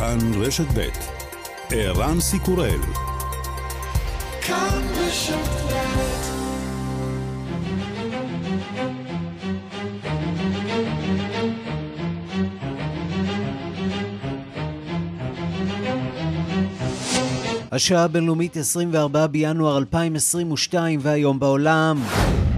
כאן רשת ב' ערן סיקורל. כאן רשת השעה הבינלאומית 24 בינואר 2022 והיום בעולם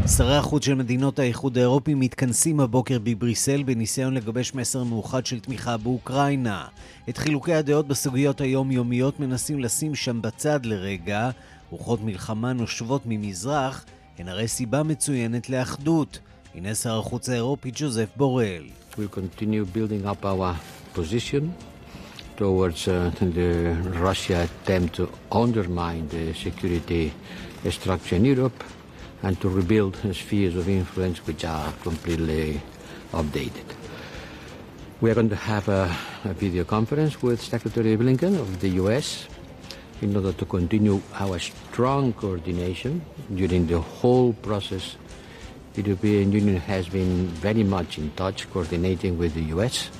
שרי החוץ של מדינות האיחוד האירופי מתכנסים הבוקר בבריסל בניסיון לגבש מסר מאוחד של תמיכה באוקראינה. את חילוקי הדעות בסוגיות היומיומיות מנסים לשים שם בצד לרגע. רוחות מלחמה נושבות ממזרח הן הרי סיבה מצוינת לאחדות. הנה שר החוץ האירופי ג'וזף בורל. We'll continue building up our position towards uh, the Russia attempt to undermine the security structure in Europe. And to rebuild spheres of influence which are completely updated. We are going to have a, a video conference with Secretary Blinken of the US in order to continue our strong coordination during the whole process. The European Union has been very much in touch, coordinating with the US,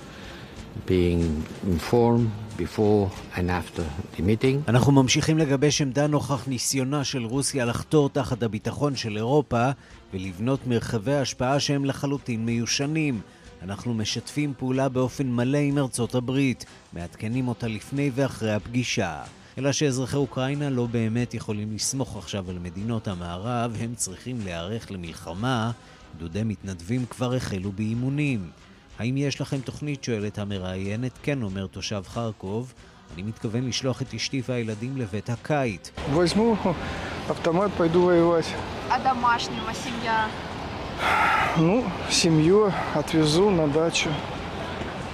being informed before and after the meeting. אנחנו ממשיכים לגבש עמדה נוכח ניסיונה של רוסיה לחתור תחת הביטחון של אירופה ולבנות מרחבי השפעה שהם לחלוטין מיושנים. אנחנו משתפים פעולה באופן מלא עם ארצות הברית, מעדכנים אותה לפני ואחרי הפגישה. אלא שאזרחי אוקראינה לא באמת יכולים לסמוך עכשיו על מדינות המערב, הם צריכים להיערך למלחמה. גדודי מתנדבים כבר החלו באימונים. האם יש לכם תוכנית? שואלת המראיינת. כן, אומר תושב חרקוב. אני מתכוון לשלוח את אשתי והילדים לבית הקיץ. возьму автомат, пойду воевать. А домашнего семья? Ну, семью отвезу на дачу.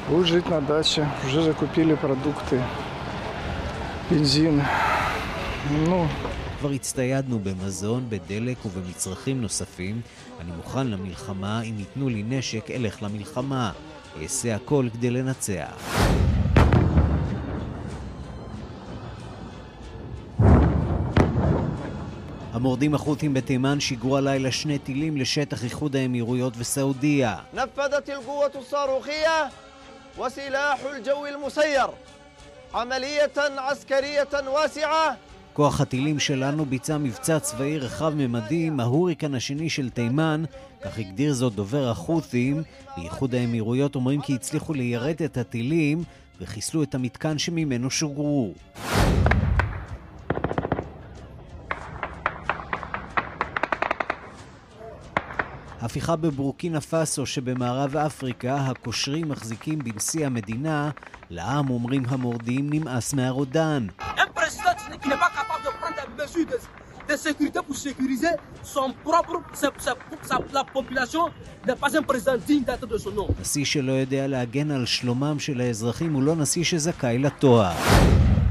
Будут жить на даче. Уже закупили продукты, бензин. Ну, כבר הצטיידנו במזון, בדלק ובמצרכים נוספים. אני מוכן למלחמה, אם ייתנו לי נשק, אלך למלחמה. אעשה הכל כדי לנצח. המורדים החות'ים בתימן שיגרו הלילה שני טילים לשטח איחוד האמירויות וסעודיה. הסארוכיה וסילאח אל-ג'ו אל-מסייר עמלייתן עסקרייתן וסיעה כוח הטילים שלנו ביצע מבצע צבאי רחב ממדים, ההוריקן השני של תימן, כך הגדיר זאת דובר החות'ים. באיחוד האמירויות אומרים כי הצליחו ליירט את הטילים וחיסלו את המתקן שממנו שוגרו. הפיכה בבורקינה פאסו שבמערב אפריקה, הקושרים מחזיקים בנשיא המדינה, לעם אומרים המורדים נמאס מהרודן. De sécurité pour sécuriser son propre, sa, sa, sa, la population n'est pas un président digne d'être de son nom. נשיא שלא יודע להגן על שלומם של האזרחים הוא לא נשיא שזכאי לתואר.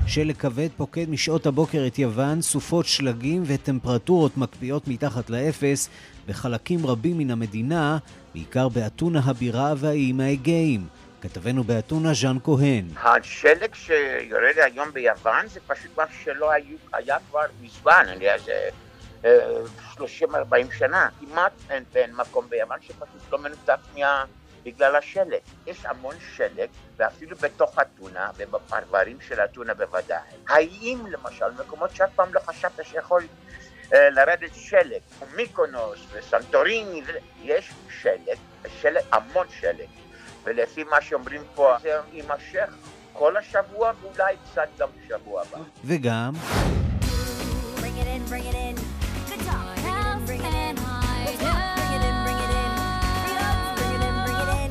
שלג כבד פוקד משעות הבוקר את יוון, סופות שלגים וטמפרטורות מקפיאות מתחת לאפס בחלקים רבים מן המדינה, בעיקר באתונה הבירה והאיים האגאיים. כתבנו באתונה ז'אן כהן. השלג שיורד היום ביוון זה פשוט מה שלא היו, היה כבר מזמן, אני יודע, זה 30-40 שנה. כמעט אין, אין מקום ביוון שפשוט לא מנותק מה... בגלל השלג. יש המון שלג, ואפילו בתוך אתונה, ובפרברים של אתונה בוודאי. האם למשל מקומות שאף פעם לא חשבת שיכול אה, לרדת שלג, מיקונוס וסנטוריני, יש שלג, שלג, המון שלג. ולפי מה שאומרים פה, זה יימשך כל השבוע ואולי קצת גם בשבוע הבא. וגם...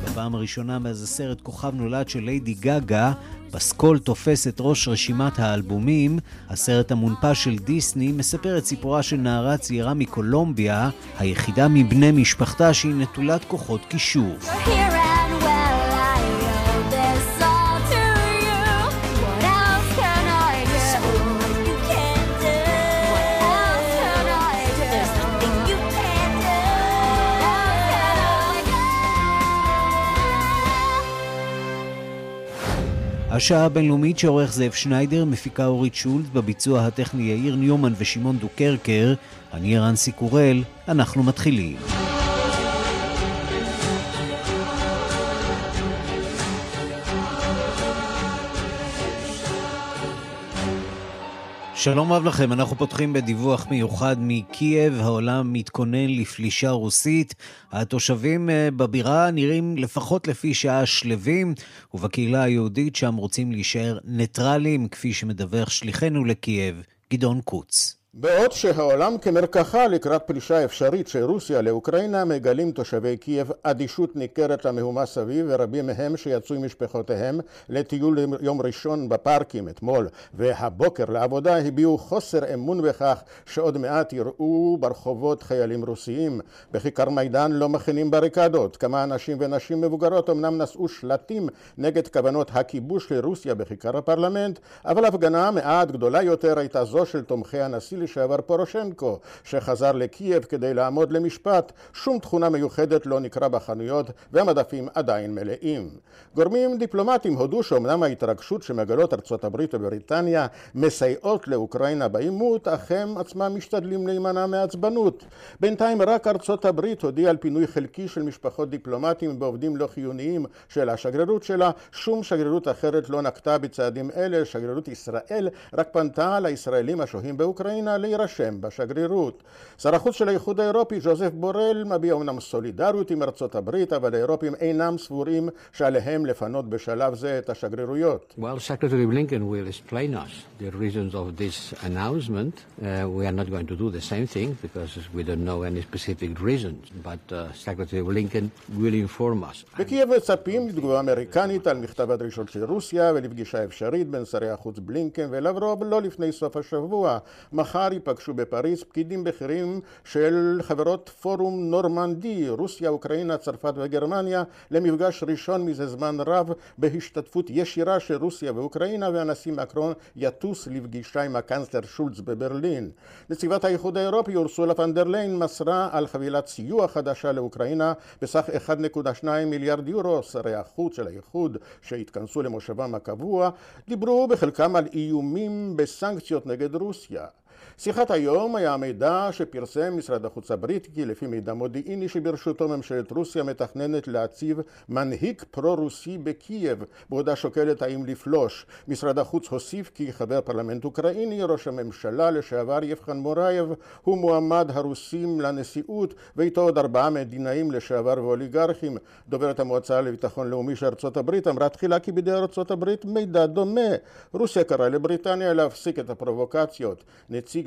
בפעם הראשונה מאז הסרט כוכב נולד של ליידי גאגה, פסקול תופס את ראש רשימת האלבומים. הסרט המונפש של דיסני מספר את סיפורה של נערה צעירה מקולומביה, היחידה מבני משפחתה שהיא נטולת כוחות כישוף. השעה הבינלאומית שעורך זאב שניידר, מפיקה אורית שולט, בביצוע הטכני יאיר ניומן ושמעון דוקרקר, אני רנסי קורל, אנחנו מתחילים. שלום רב לכם, אנחנו פותחים בדיווח מיוחד מקייב, העולם מתכונן לפלישה רוסית. התושבים אה, בבירה נראים לפחות לפי שעה שלווים, ובקהילה היהודית שם רוצים להישאר ניטרלים, כפי שמדווח שליחנו לקייב, גדעון קוץ. בעוד שהעולם כמרקחה לקראת פלישה אפשרית של רוסיה לאוקראינה, מגלים תושבי קייב אדישות ניכרת למהומה סביב, ורבים מהם שיצאו עם משפחותיהם לטיול יום ראשון בפארקים אתמול והבוקר לעבודה הביעו חוסר אמון בכך שעוד מעט יראו ברחובות חיילים רוסיים. בכיכר מידן לא מכינים בריקדות. כמה אנשים ונשים מבוגרות אמנם נשאו שלטים נגד כוונות הכיבוש של רוסיה בכיכר הפרלמנט, אבל הפגנה מעט גדולה יותר הייתה זו של תומכי הנשיא לשעבר פורושנקו, שחזר לקייב כדי לעמוד למשפט, שום תכונה מיוחדת לא נקרא בחנויות והמדפים עדיין מלאים. גורמים דיפלומטיים הודו שאומנם ההתרגשות שמגלות ארצות הברית ובריטניה מסייעות לאוקראינה בעימות, אך הם עצמם משתדלים להימנע מעצבנות. בינתיים רק ארצות הברית הודיעה על פינוי חלקי של משפחות דיפלומטיים ועובדים לא חיוניים של השגרירות שלה, שום שגרירות אחרת לא נקטה בצעדים אלה, שגרירות ישראל רק פנתה לישראלים השוהים באוקראינה להירשם בשגרירות. שר החוץ של האיחוד האירופי ג'וזף בורל מביע אמנם סולידריות עם ארצות הברית, אבל האירופים אינם סבורים שעליהם לפנות בשלב זה את השגרירויות. Well, Secretary Blinken will explain us the reasons of this announcement. Uh, we are not going to do the same thing because we don't know any specific reasons, but uh, Secretary Blinken will inform us. בקייב מצפים לתגובה אמריקנית על מכתב הדרישות של רוסיה ולפגישה אפשרית בין שרי החוץ בלינקן ולברוב לא לפני סוף השבוע. מחר מחר ייפגשו בפריז פקידים בכירים של חברות פורום נורמנדי, רוסיה, אוקראינה, צרפת וגרמניה, למפגש ראשון מזה זמן רב בהשתתפות ישירה של רוסיה ואוקראינה, והנשיא מקרון יטוס לפגישה עם הקנצלר שולץ בברלין. נציבת האיחוד האירופי אורסולה פנדרליין מסרה על חבילת סיוע חדשה לאוקראינה בסך 1.2 מיליארד יורו. שרי החוץ של האיחוד שהתכנסו למושבם הקבוע דיברו בחלקם על איומים בסנקציות נגד רוסיה. שיח את היום היה מידע שפרסם משרד החוץ הבריטי לפי מידע מודיעיני שברשותו ממשלת רוסיה מתכננת להציב מנהיג פרו-רוסי בקייב בעודה שוקלת האם לפלוש. משרד החוץ הוסיף כי חבר פרלמנט אוקראיני ראש הממשלה לשעבר יבגני מורייב הוא מועמד הרוסים לנשיאות ואיתו עוד ארבעה מדינאים לשעבר ואוליגרכים. דוברת המועצה לביטחון לאומי של ארצות הברית אמרה תחילה כי בידי ארצות הברית מידע דומה. רוסיה קראה לבריטניה להפסיק את הפרובוקציות. נציג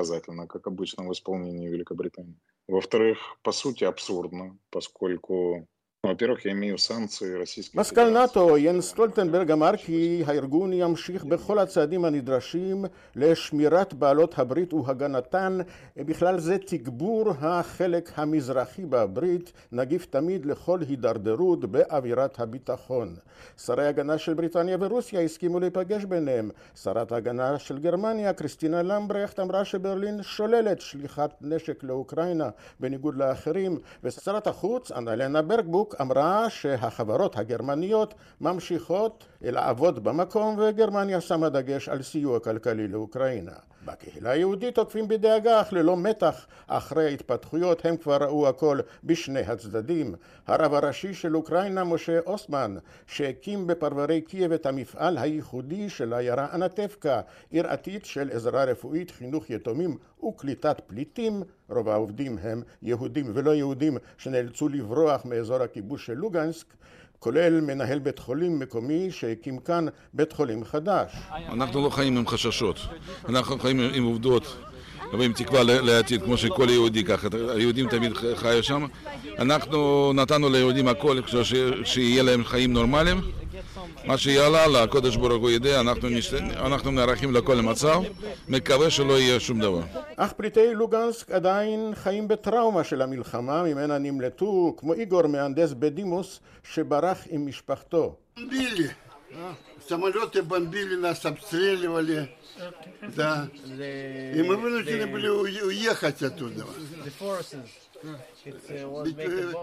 показательно, как обычно в исполнении Великобритании. Во-вторых, по сути абсурдно, поскольку во-первых, я имею санкции российской מזכ"ל נאט"ו יאנס סטולטנברג אמר כי הארגון ימשיך בכל הצעדים הנדרשים לשמירת בעלות הברית והגנתן, בכלל זה תגבור החלק המזרחי בברית, נגיף תמיד לכל הידרדרות באווירת הביטחון. שרי הגנה של בריטניה ורוסיה הסכימו להיפגש ביניהם. שרת ההגנה של גרמניה, קריסטינה למברכט, אמרה שברלין שוללת שליחת נשק לאוקראינה, בניגוד לאחרים, ושרת החוץ, אנלנה ברקבוק, אמרה שהחברות הגרמניות ממשיכות לעבוד במקום וגרמניה שמה דגש על סיוע כלכלי לאוקראינה. בקהילה היהודית תוקפים בדאגה אך ללא מתח אחרי ההתפתחויות הם כבר ראו הכל בשני הצדדים. הרב הראשי של אוקראינה משה אוסמן שהקים בפרברי קייב את המפעל הייחודי של העיירה אנטבקה עיר עתיד של עזרה רפואית, חינוך יתומים וקליטת פליטים רוב העובדים הם יהודים ולא יהודים שנאלצו לברוח מאזור הכיבוש של לוגנסק כולל מנהל בית חולים מקומי שהקים כאן בית חולים חדש. אנחנו לא חיים עם חששות, אנחנו חיים עם עובדות ועם תקווה לעתיד, כמו שכל יהודי ככה, היהודים תמיד חיו שם. אנחנו נתנו ליהודים הכל, שיהיה להם חיים נורמליים. מה שיעלה לקודש ברוך הוא יודע, אנחנו, נשת... אנחנו נערכים לכל מצב, מקווה שלא יהיה שום דבר. אך פליטי לוגנסק עדיין חיים בטראומה של המלחמה, ממנה נמלטו, כמו איגור מהנדס בדימוס, שברח עם משפחתו. Самолеты бомбили нас, обстреливали. Да. И мы вынуждены были уехать оттуда.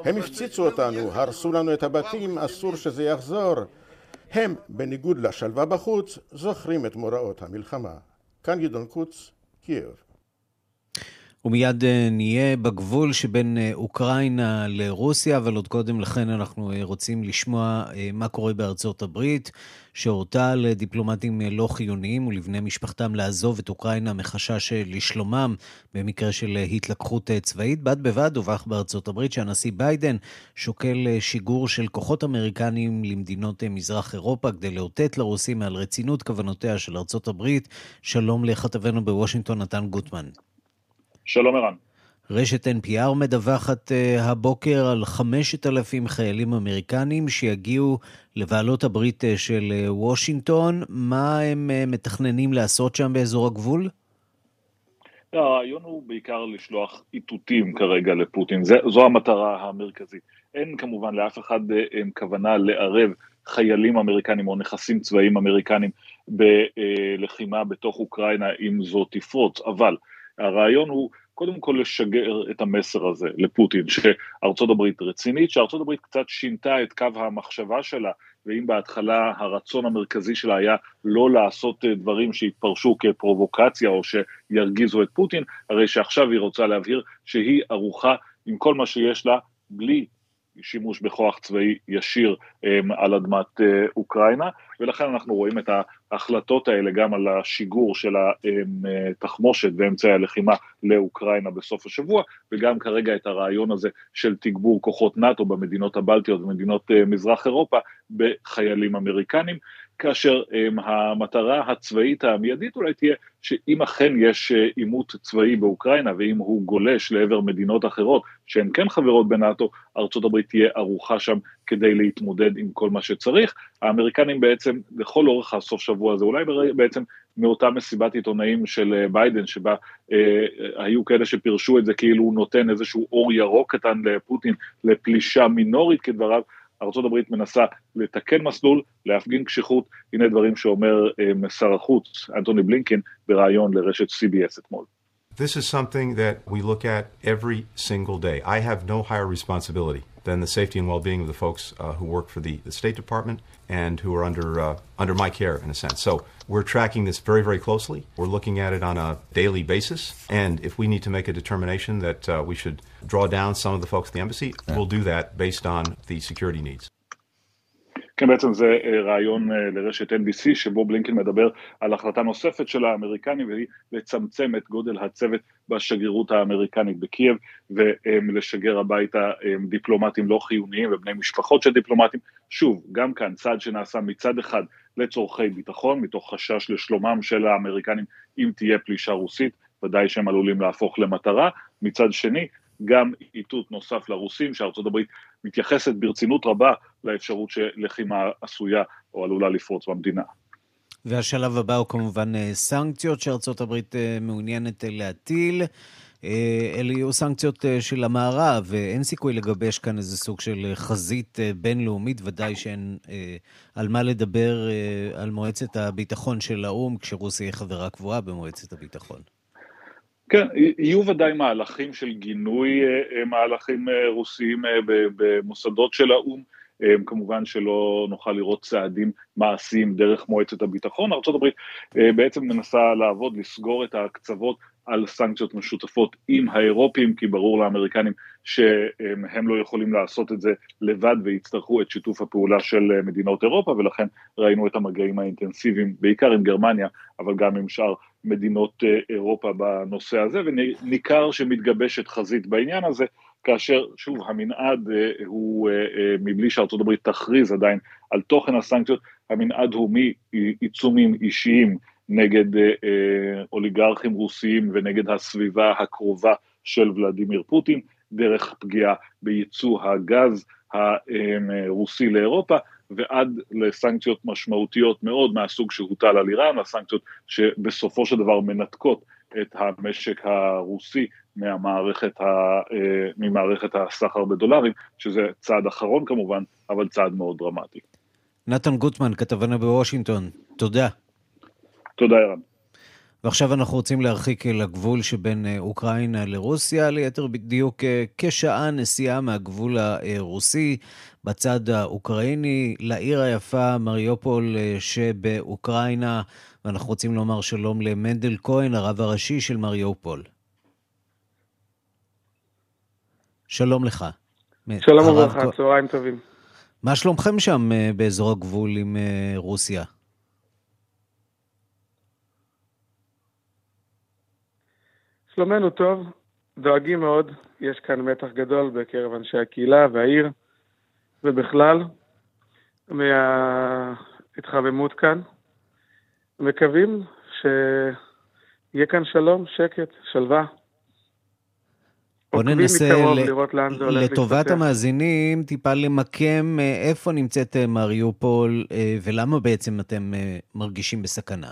הם הפציצו אותנו, הרסו לנו את הבתים, אסור שזה יחזור. הם, בניגוד לשלווה בחוץ, זוכרים את מוראות המלחמה. כאן גדעון קוץ, קייב. ומיד אה, נהיה בגבול שבין אה, אוקראינה לרוסיה, אבל עוד קודם לכן אנחנו אה, רוצים לשמוע מה קורה בארצות הברית, שהורתה לדיפלומטים לא חיוניים ולבני משפחתם לעזוב את אוקראינה מחשש לשלומם במקרה של התלקחות צבאית. בד בבד דווח בארצות הברית שהנשיא ביידן שוקל שיגור של כוחות אמריקניים למדינות מזרח אירופה כדי לאותת לרוסים על רצינות כוונותיה של ארצות הברית. שלום לכתבנו בוושינגטון, נתן גוטמן. שלום ערן. רשת NPR מדווחת uh, הבוקר על 5,000 חיילים אמריקנים שיגיעו לבעלות הברית uh, של uh, וושינגטון. מה הם uh, מתכננים לעשות שם באזור הגבול? הרעיון הוא בעיקר לשלוח איתותים כרגע לפוטין, זה, זו המטרה המרכזית. אין כמובן לאף אחד uh, כוונה לערב חיילים אמריקנים או נכסים צבאיים אמריקנים בלחימה בתוך אוקראינה אם זו תפרוץ, אבל הרעיון הוא קודם כל לשגר את המסר הזה לפוטין, שארצות הברית רצינית, שארצות הברית קצת שינתה את קו המחשבה שלה, ואם בהתחלה הרצון המרכזי שלה היה לא לעשות אה, דברים שיתפרשו כפרובוקציה או שירגיזו את פוטין, הרי שעכשיו היא רוצה להבהיר שהיא ערוכה עם כל מה שיש לה, בלי שימוש בכוח צבאי ישיר um, על אדמת uh, אוקראינה, ולכן אנחנו רואים את ההחלטות האלה גם על השיגור של התחמושת ואמצעי הלחימה לאוקראינה בסוף השבוע, וגם כרגע את הרעיון הזה של תגבור כוחות נאט"ו במדינות הבלטיות ומדינות uh, מזרח אירופה בחיילים אמריקנים. כאשר um, המטרה הצבאית המיידית אולי תהיה שאם אכן יש אה, עימות צבאי באוקראינה ואם הוא גולש לעבר מדינות אחרות שהן כן חברות בנאט"ו, הברית תהיה ערוכה שם כדי להתמודד עם כל מה שצריך. האמריקנים בעצם לכל אורך הסוף שבוע הזה, אולי בעצם מאותה מסיבת עיתונאים של אה, ביידן שבה אה, היו כאלה שפירשו את זה כאילו הוא נותן איזשהו אור ירוק קטן לפוטין לפלישה מינורית כדבריו, ארה"ב מנסה לתקן מסלול, להפגין קשיחות, הנה דברים שאומר אה, שר החוץ אנטוני בלינקן בריאיון לרשת CBS אתמול. This is something that we look at every single day. I have no higher responsibility than the safety and well-being of the folks uh, who work for the, the, State Department and who are under uh, under my care in a sense. So we're tracking this very very closely. We're looking at it on a daily basis, and if we need to make a determination that uh, we should draw down some of the folks at the embassy, we'll do that based on the security needs. כן, בעצם זה רעיון לרשת NBC שבו בלינקן מדבר על החלטה נוספת של האמריקנים והיא לצמצם את גודל הצוות בשגרירות האמריקנית בקייב ולשגר הביתה דיפלומטים לא חיוניים ובני משפחות של דיפלומטים. שוב, גם כאן צעד שנעשה מצד אחד לצורכי ביטחון, מתוך חשש לשלומם של האמריקנים אם תהיה פלישה רוסית, ודאי שהם עלולים להפוך למטרה, מצד שני גם איתות נוסף לרוסים, שארצות הברית מתייחסת ברצינות רבה לאפשרות שלחימה עשויה או עלולה לפרוץ במדינה. והשלב הבא הוא כמובן אה, סנקציות שארצות הברית אה, מעוניינת אה, להטיל. אלה יהיו סנקציות של המערב, ואין סיכוי לגבש כאן איזה סוג של חזית בינלאומית, ודאי שאין על מה לדבר על מועצת הביטחון של האו"ם, כשרוסיה היא חברה קבועה במועצת הביטחון. כן, יהיו ודאי מהלכים של גינוי אה, אה, מהלכים אה, רוסיים במוסדות של האו"ם, כמובן שלא נוכל לראות צעדים מעשיים דרך מועצת הביטחון, ארה"ב בעצם מנסה לעבוד, לסגור את הקצוות על סנקציות משותפות עם האירופים, כי ברור לאמריקנים שהם לא יכולים לעשות את זה לבד ויצטרכו את שיתוף הפעולה של מדינות אירופה, ולכן ראינו את המגעים האינטנסיביים, בעיקר עם גרמניה, אבל גם עם שאר מדינות אירופה בנושא הזה, וניכר שמתגבשת חזית בעניין הזה, כאשר שוב המנעד הוא מבלי שארצות הברית תכריז עדיין על תוכן הסנקציות, המנעד הוא מעיצומים אישיים נגד אה, אה, אוליגרכים רוסיים ונגד הסביבה הקרובה של ולדימיר פוטין, דרך פגיעה בייצוא הגז הרוסי לאירופה, ועד לסנקציות משמעותיות מאוד מהסוג שהוטל על איראן, הסנקציות שבסופו של דבר מנתקות את המשק הרוסי מהמערכת ה, אה, ממערכת הסחר בדולרים, שזה צעד אחרון כמובן, אבל צעד מאוד דרמטי. נתן גוטמן, כתבנה בוושינגטון, תודה. תודה, ערן. ועכשיו אנחנו רוצים להרחיק לגבול שבין אה, אוקראינה לרוסיה, ליתר בדיוק אה, כשעה נסיעה מהגבול הרוסי בצד האוקראיני, לעיר היפה מריופול אה, שבאוקראינה, ואנחנו רוצים לומר שלום למנדל כהן, הרב הראשי של מריופול. שלום לך. שלום וברכה, צהריים טובים. מה שלומכם שם באזור הגבול עם רוסיה? שלומנו טוב, דואגים מאוד, יש כאן מתח גדול בקרב אנשי הקהילה והעיר, ובכלל, מההתחממות כאן. מקווים שיהיה כאן שלום, שקט, שלווה. בוא ננסה, ל... לטובת המאזינים, טיפה למקם אה, איפה נמצאת אה, מריופול אה, ולמה בעצם אתם מרגישים בסכנה.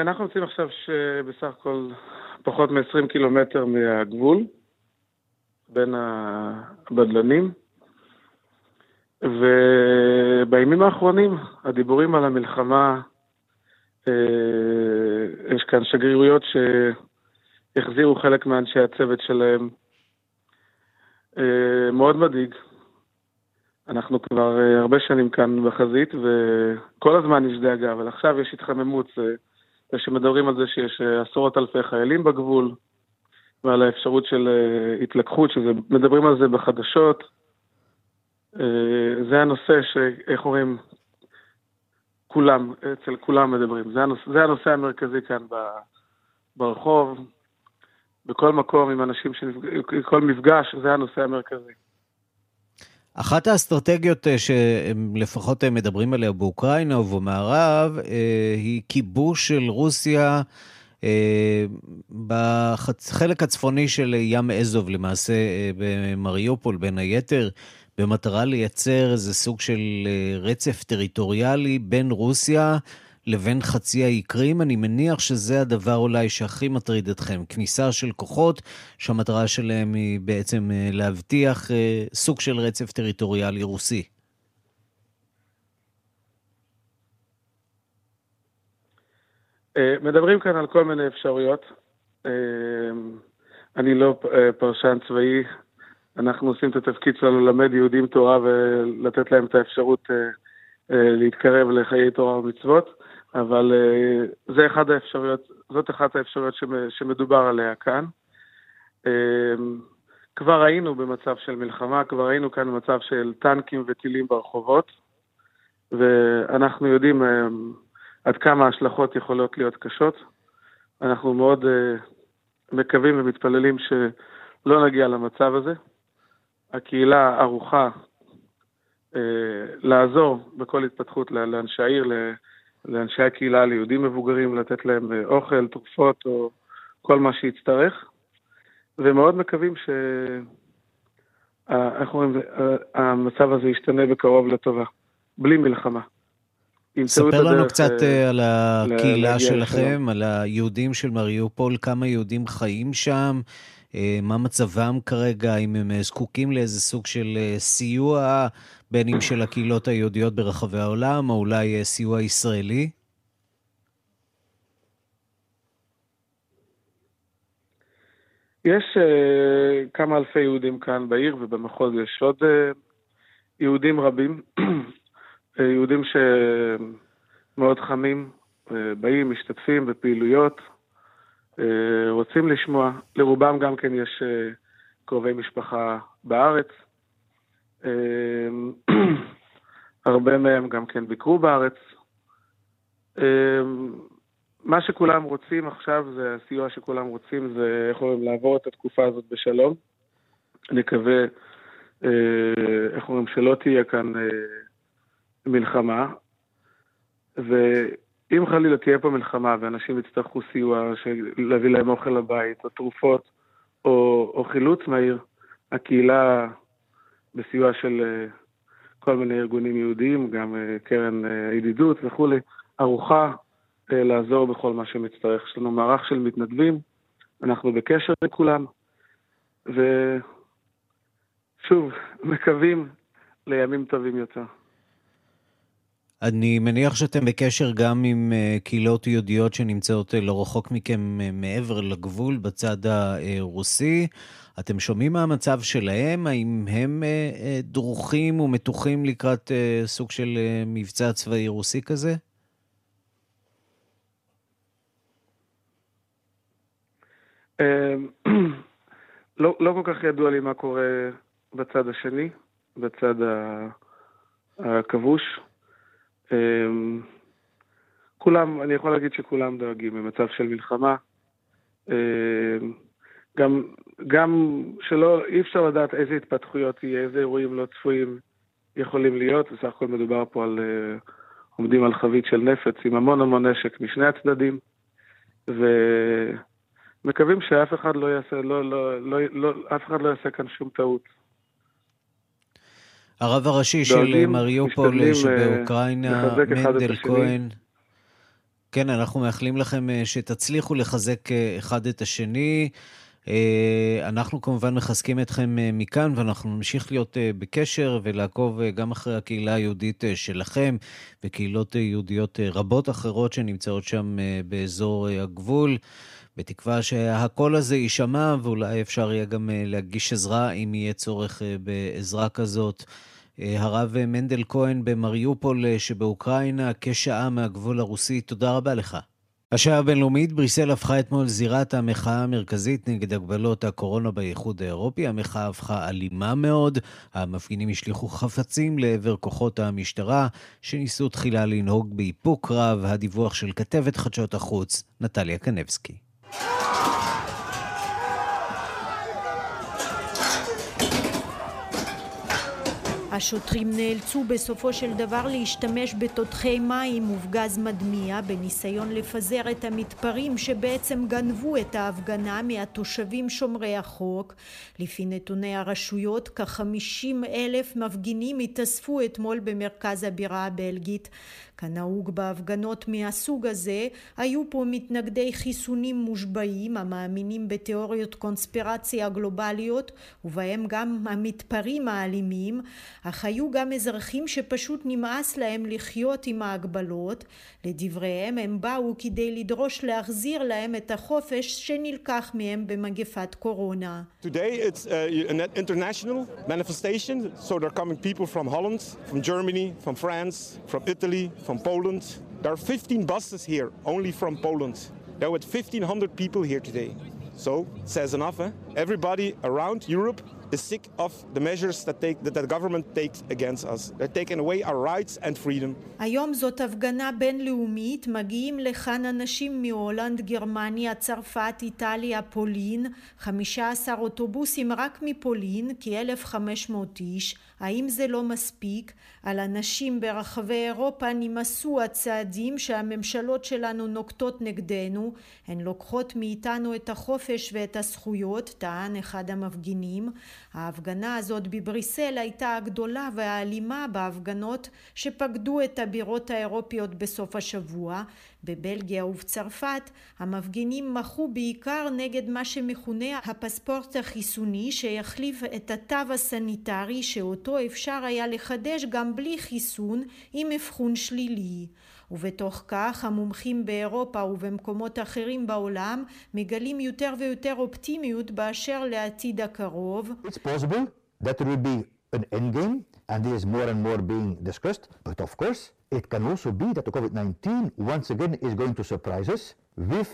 אנחנו נמצאים עכשיו שבסך הכל פחות מ-20 קילומטר מהגבול בין הבדלנים, ובימים האחרונים הדיבורים על המלחמה, אה, יש כאן שגרירויות שהחזירו חלק מאנשי הצוות שלהם. אה, מאוד מדאיג. אנחנו כבר אה, הרבה שנים כאן בחזית, וכל הזמן יש דאגה, אבל עכשיו יש התחממות. שמדברים על זה שיש אה, עשרות אלפי חיילים בגבול, ועל האפשרות של אה, התלקחות, שמדברים על זה בחדשות. אה, זה הנושא שאיך אומרים, כולם, אצל כולם מדברים. זה הנושא, זה הנושא המרכזי כאן ברחוב, בכל מקום עם אנשים, כל מפגש, זה הנושא המרכזי. אחת האסטרטגיות אה, שלפחות מדברים עליה באוקראינה ובמערב אה, היא כיבוש של רוסיה אה, בחלק הצפוני של ים אזוב, למעשה במריופול בין היתר, במטרה לייצר איזה סוג של רצף טריטוריאלי בין רוסיה לבין חצי האי קרים. אני מניח שזה הדבר אולי שהכי מטריד אתכם. כניסה של כוחות שהמטרה שלהם היא בעצם אה, להבטיח אה, סוג של רצף טריטוריאלי רוסי. אה, מדברים כאן על כל מיני אפשרויות. אני לא פרשן צבאי, אנחנו עושים את התפקיד שלנו ללמד יהודים תורה ולתת להם את האפשרות להתקרב לחיי תורה ומצוות. אבל uh, זה אחד האפשרויות, זאת אחת האפשרויות שמדובר עליה כאן. Uh, כבר היינו במצב של מלחמה, כבר היינו כאן במצב של טנקים וטילים ברחובות, ואנחנו יודעים uh, עד כמה ההשלכות יכולות להיות קשות. אנחנו מאוד מקווים ומתפללים שלא נגיע למצב הזה. הקהילה ערוכה לעזור בכל התפתחות לאנשי העיר, לאנשי הקהילה, ליהודים מבוגרים, לתת להם אה, אוכל, תרופות או כל מה שיצטרך, ומאוד מקווים ש... איך אומרים, המצב הזה ישתנה בקרוב לטובה, בלי מלחמה. ספר לנו קצת. אה, על הקהילה שלכם. על היהודים של מריופול, כמה יהודים חיים שם, אה, מה מצבם כרגע, אם הם זקוקים לאיזה סוג של סיוע בין אם של הקהילות היהודיות ברחבי העולם, או אולי אה, סיוע ישראלי? יש uh, כמה אלפי יהודים כאן בעיר ובמחוז יש עוד uh, יהודים רבים, יהודים שמאוד חמים, uh, באים, משתתפים בפעילויות, uh, רוצים לשמוע. לרובם גם כן יש uh, קרובי משפחה בארץ. אמ, הרבה מהם גם כן ביקרו בארץ. אמ, מה שכולם רוצים עכשיו, זה הסיוע שכולם רוצים, זה איך אומרים, לעבור את התקופה הזאת בשלום. נקווה, אה, איך אומרים, שלא תהיה כאן אה, מלחמה. ואם חלילה תהיה פה מלחמה ואנשים יצטרכו סיוע, להביא להם אוכל לבית, או תרופות, או, או חילוץ מהיר, הקהילה בסיוע של אה, כל מיני ארגונים יהודיים, גם אה, קרן אה, הידידות וכולי, ערוכה לעזור בכל מה שמצטרך. יש לנו מערך של מתנדבים, אנחנו בקשר עם כולם, שוב, מקווים לימים טובים יותר. אני מניח שאתם בקשר גם עם uh, קהילות יהודיות שנמצאות uh, לא רחוק מכם uh, מעבר לגבול בצד הרוסי. אתם שומעים מה המצב שלהם? האם הם דרוכים ומתוחים לקראת סוג של מבצע צבאי רוסי כזה? לא, לא כל כך ידוע לי מה קורה בצד השני, בצד הכבוש. אמ, כולם, אני יכול להגיד שכולם דואגים במצב של מלחמה. אמ, גם, גם שלא, אי אפשר לדעת איזה התפתחויות יהיה, איזה אירועים לא צפויים יכולים להיות. בסך הכל מדובר פה על, אה, עומדים על חבית של נפץ עם המון המון נשק משני הצדדים, ומקווים שאף אחד לא יעשה, לא, לא, לא, לא, אף אחד לא יעשה כאן שום טעות. הרב הראשי של מריופול שבאוקראינה, מנדל כהן. כן, אנחנו מאחלים לכם אה, שתצליחו לחזק אה, אחד את השני. אה, אנחנו כמובן מחזקים אתכם מכאן, ואנחנו נמשיך להיות בקשר ולעקוב גם אחרי הקהילה היהודית שלכם וקהילות יהודיות רבות אחרות שנמצאות שם באזור הגבול. בתקווה שהקול הזה יישמע ואולי אפשר יהיה גם להגיש עזרה אם יהיה צורך בעזרה כזאת. אה, הרב מנדל כהן במריופול אה, שבאוקראינה, כשעה מהגבול הרוסי. תודה רבה לך. השעה הבינלאומית, בריסל הפכה אתמול זירת המחאה המרכזית נגד הגבלות הקורונה באיחוד האירופי. המחאה הפכה אלימה מאוד. המפגינים השליכו חפצים לעבר כוחות המשטרה, שניסו תחילה לנהוג באיפוק רב. הדיווח של כתבת חדשות החוץ, נטליה קנבסקי. השוטרים נאלצו בסופו של דבר להשתמש בתותחי מים ובגז מדמיע בניסיון לפזר את המתפרעים שבעצם גנבו את ההפגנה מהתושבים שומרי החוק. לפי נתוני הרשויות כחמישים אלף מפגינים התאספו אתמול במרכז הבירה הבלגית כנהוג בהפגנות מהסוג הזה, היו פה מתנגדי חיסונים מושבעים המאמינים בתיאוריות קונספירציה גלובליות ובהם גם המתפרעים האלימים, אך היו גם אזרחים שפשוט נמאס להם לחיות עם ההגבלות. לדבריהם הם באו כדי לדרוש להחזיר להם את החופש שנלקח מהם במגפת קורונה. Today it's uh, an international manifestation, so there are coming people from Holland, from Germany, from France, from Italy, from Poland. There are 15 buses here, only from Poland. There were 1,500 people here today. So, says enough, eh? Everybody around Europe is sick of the measures that, take, that the government takes against us. They're taking away our rights and freedom. היום זאת הפגנה בינלאומית, מגיעים לכאן אנשים מהולנד, גרמניה, צרפת, איטליה, פולין, 15 אוטובוסים רק מפולין, כ-1,500 איש. האם זה לא מספיק? על אנשים ברחבי אירופה נמאסו הצעדים שהממשלות שלנו נוקטות נגדנו, הן לוקחות מאיתנו את החופש ואת הזכויות, טען אחד המפגינים. ההפגנה הזאת בבריסל הייתה הגדולה והאלימה בהפגנות שפקדו את הבירות האירופיות בסוף השבוע. בבלגיה ובצרפת המפגינים מחו בעיקר נגד מה שמכונה הפספורט החיסוני שיחליף את התו הסניטרי שאותו אפשר היה לחדש גם בלי חיסון עם אבחון שלילי. ובתוך כך המומחים באירופה ובמקומות אחרים בעולם מגלים יותר ויותר אופטימיות באשר לעתיד הקרוב. It's possible that there will be an end game and this is more and more being discussed, but of course it can also be that the COVID-19 once again is going to surprise us with.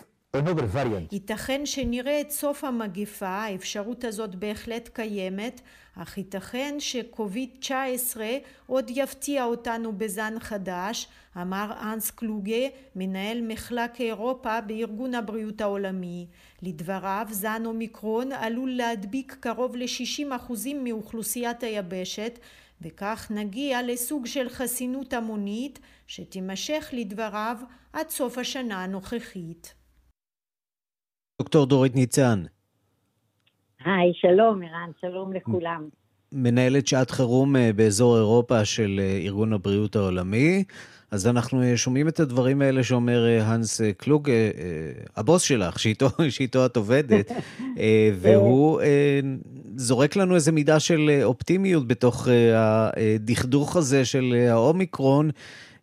ייתכן שנראה את סוף המגפה, האפשרות הזאת בהחלט קיימת, אך ייתכן שקוביד 19 עוד יפתיע אותנו בזן חדש, אמר אנס קלוגה, מנהל מחלק אירופה בארגון הבריאות העולמי. לדבריו, זן אומיקרון עלול להדביק קרוב ל-60% מאוכלוסיית היבשת, וכך נגיע לסוג של חסינות המונית שתימשך לדבריו עד סוף השנה הנוכחית. דוקטור דורית ניצן. היי, שלום ערן, שלום לכולם. מנהלת שעת חירום אה, באזור אירופה של אה, ארגון הבריאות העולמי. אז אנחנו שומעים את הדברים האלה שאומר הנס קלוג, הבוס שלך, שאיתו, שאיתו את עובדת, והוא זורק לנו איזה מידה של אופטימיות בתוך הדכדוך הזה של האומיקרון,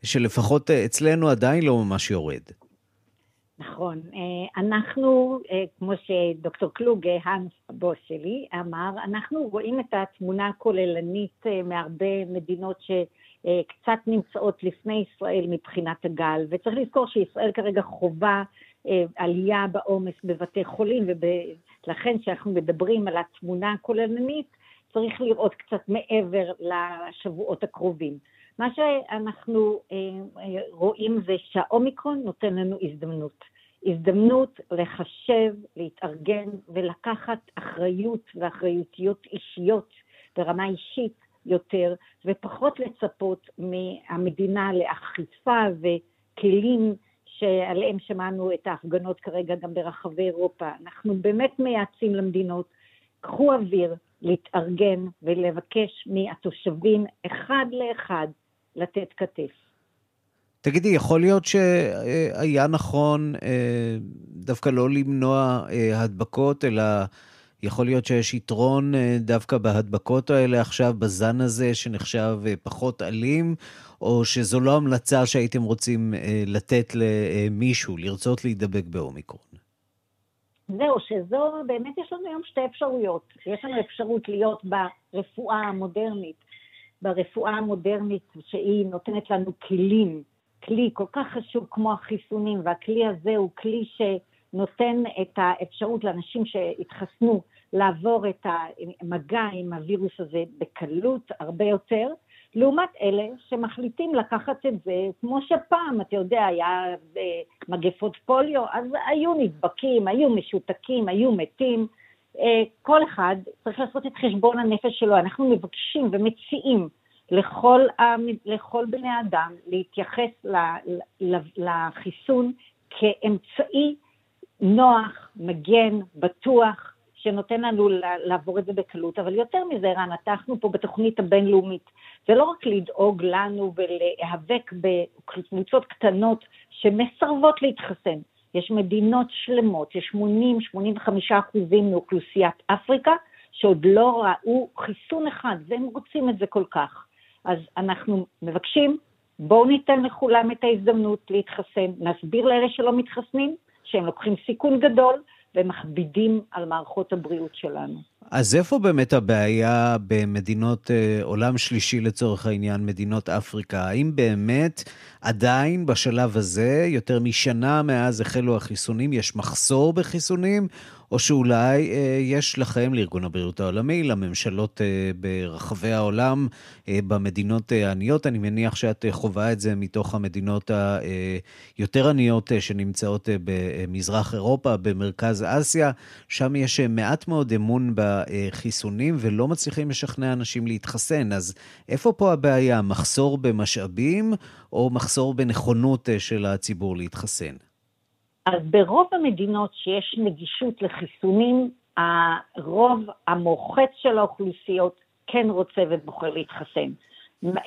שלפחות אצלנו עדיין לא ממש יורד. נכון. אה, אנחנו, אה, כמו שדוקטור קלוג, אה, האנס, הבוס שלי, אמר, אנחנו רואים את התמונה הכוללנית מהרבה מדינות שקצת נמצאות לפני ישראל מבחינת הגל, וצריך לזכור שישראל כרגע חווה עלייה בעומס בבתי חולים, ולכן כשאנחנו מדברים על התמונה הכוללנית, צריך לראות קצת מעבר לשבועות הקרובים. מה שאנחנו אה, רואים זה שהאומיקרון נותן לנו הזדמנות. הזדמנות לחשב, להתארגן ולקחת אחריות ואחריותיות אישיות ברמה אישית יותר, ופחות לצפות מהמדינה לאכיפה וכלים שעליהם שמענו את ההפגנות כרגע גם ברחבי אירופה. אנחנו באמת מייעצים למדינות, קחו אוויר, להתארגן ולבקש מהתושבים אחד לאחד לתת כתף. תגידי, יכול להיות שהיה נכון אה, דווקא לא למנוע אה, הדבקות, אלא יכול להיות שיש יתרון אה, דווקא בהדבקות האלה עכשיו, בזן הזה שנחשב פחות אלים, או שזו לא המלצה שהייתם רוצים לתת למישהו, לרצות להידבק באומיקרון? זהו, שזו, באמת יש לנו היום שתי אפשרויות. יש לנו אפשרות להיות ברפואה המודרנית, ברפואה המודרנית שהיא נותנת לנו כלים, כלי כל כך חשוב כמו החיסונים, והכלי הזה הוא כלי שנותן את האפשרות לאנשים שהתחסנו לעבור את המגע עם הווירוס הזה בקלות הרבה יותר, לעומת אלה שמחליטים לקחת את זה, כמו שפעם, אתה יודע, היה אה, מגפות פוליו, אז היו נדבקים, היו משותקים, היו מתים. אה, כל אחד צריך לעשות את חשבון הנפש שלו. אנחנו מבקשים ומציעים לכל, לכל בני אדם להתייחס לחיסון כאמצעי נוח, מגן, בטוח, שנותן לנו לעבור את זה בקלות, אבל יותר מזה, רן, אנחנו פה בתוכנית הבינלאומית. זה לא רק לדאוג לנו ולהיאבק בקבוצות קטנות שמסרבות להתחסן. יש מדינות שלמות, יש 80-85 אחוזים מאוכלוסיית אפריקה שעוד לא ראו חיסון אחד, והם רוצים את זה כל כך. אז אנחנו מבקשים, בואו ניתן לכולם את ההזדמנות להתחסן, נסביר לאלה שלא מתחסנים שהם לוקחים סיכון גדול ומכבידים על מערכות הבריאות שלנו. אז איפה באמת הבעיה במדינות אה, עולם שלישי לצורך העניין, מדינות אפריקה? האם באמת עדיין בשלב הזה, יותר משנה מאז החלו החיסונים, יש מחסור בחיסונים, או שאולי אה, יש לכם, לארגון הבריאות העולמי, לממשלות אה, ברחבי העולם, אה, במדינות אה, עניות, אני מניח שאת אה, חווה את זה מתוך המדינות היותר אה, עניות אה, שנמצאות אה, במזרח אירופה, במרכז אסיה, שם יש אה, מעט מאוד אמון בחיסונים ולא מצליחים לשכנע אנשים להתחסן. אז איפה פה הבעיה? מחסור במשאבים או מחסור בנכונות אה, של הציבור להתחסן? אז ברוב המדינות שיש נגישות לחיסונים, הרוב המוחץ של האוכלוסיות כן רוצה ובוחר להתחסן.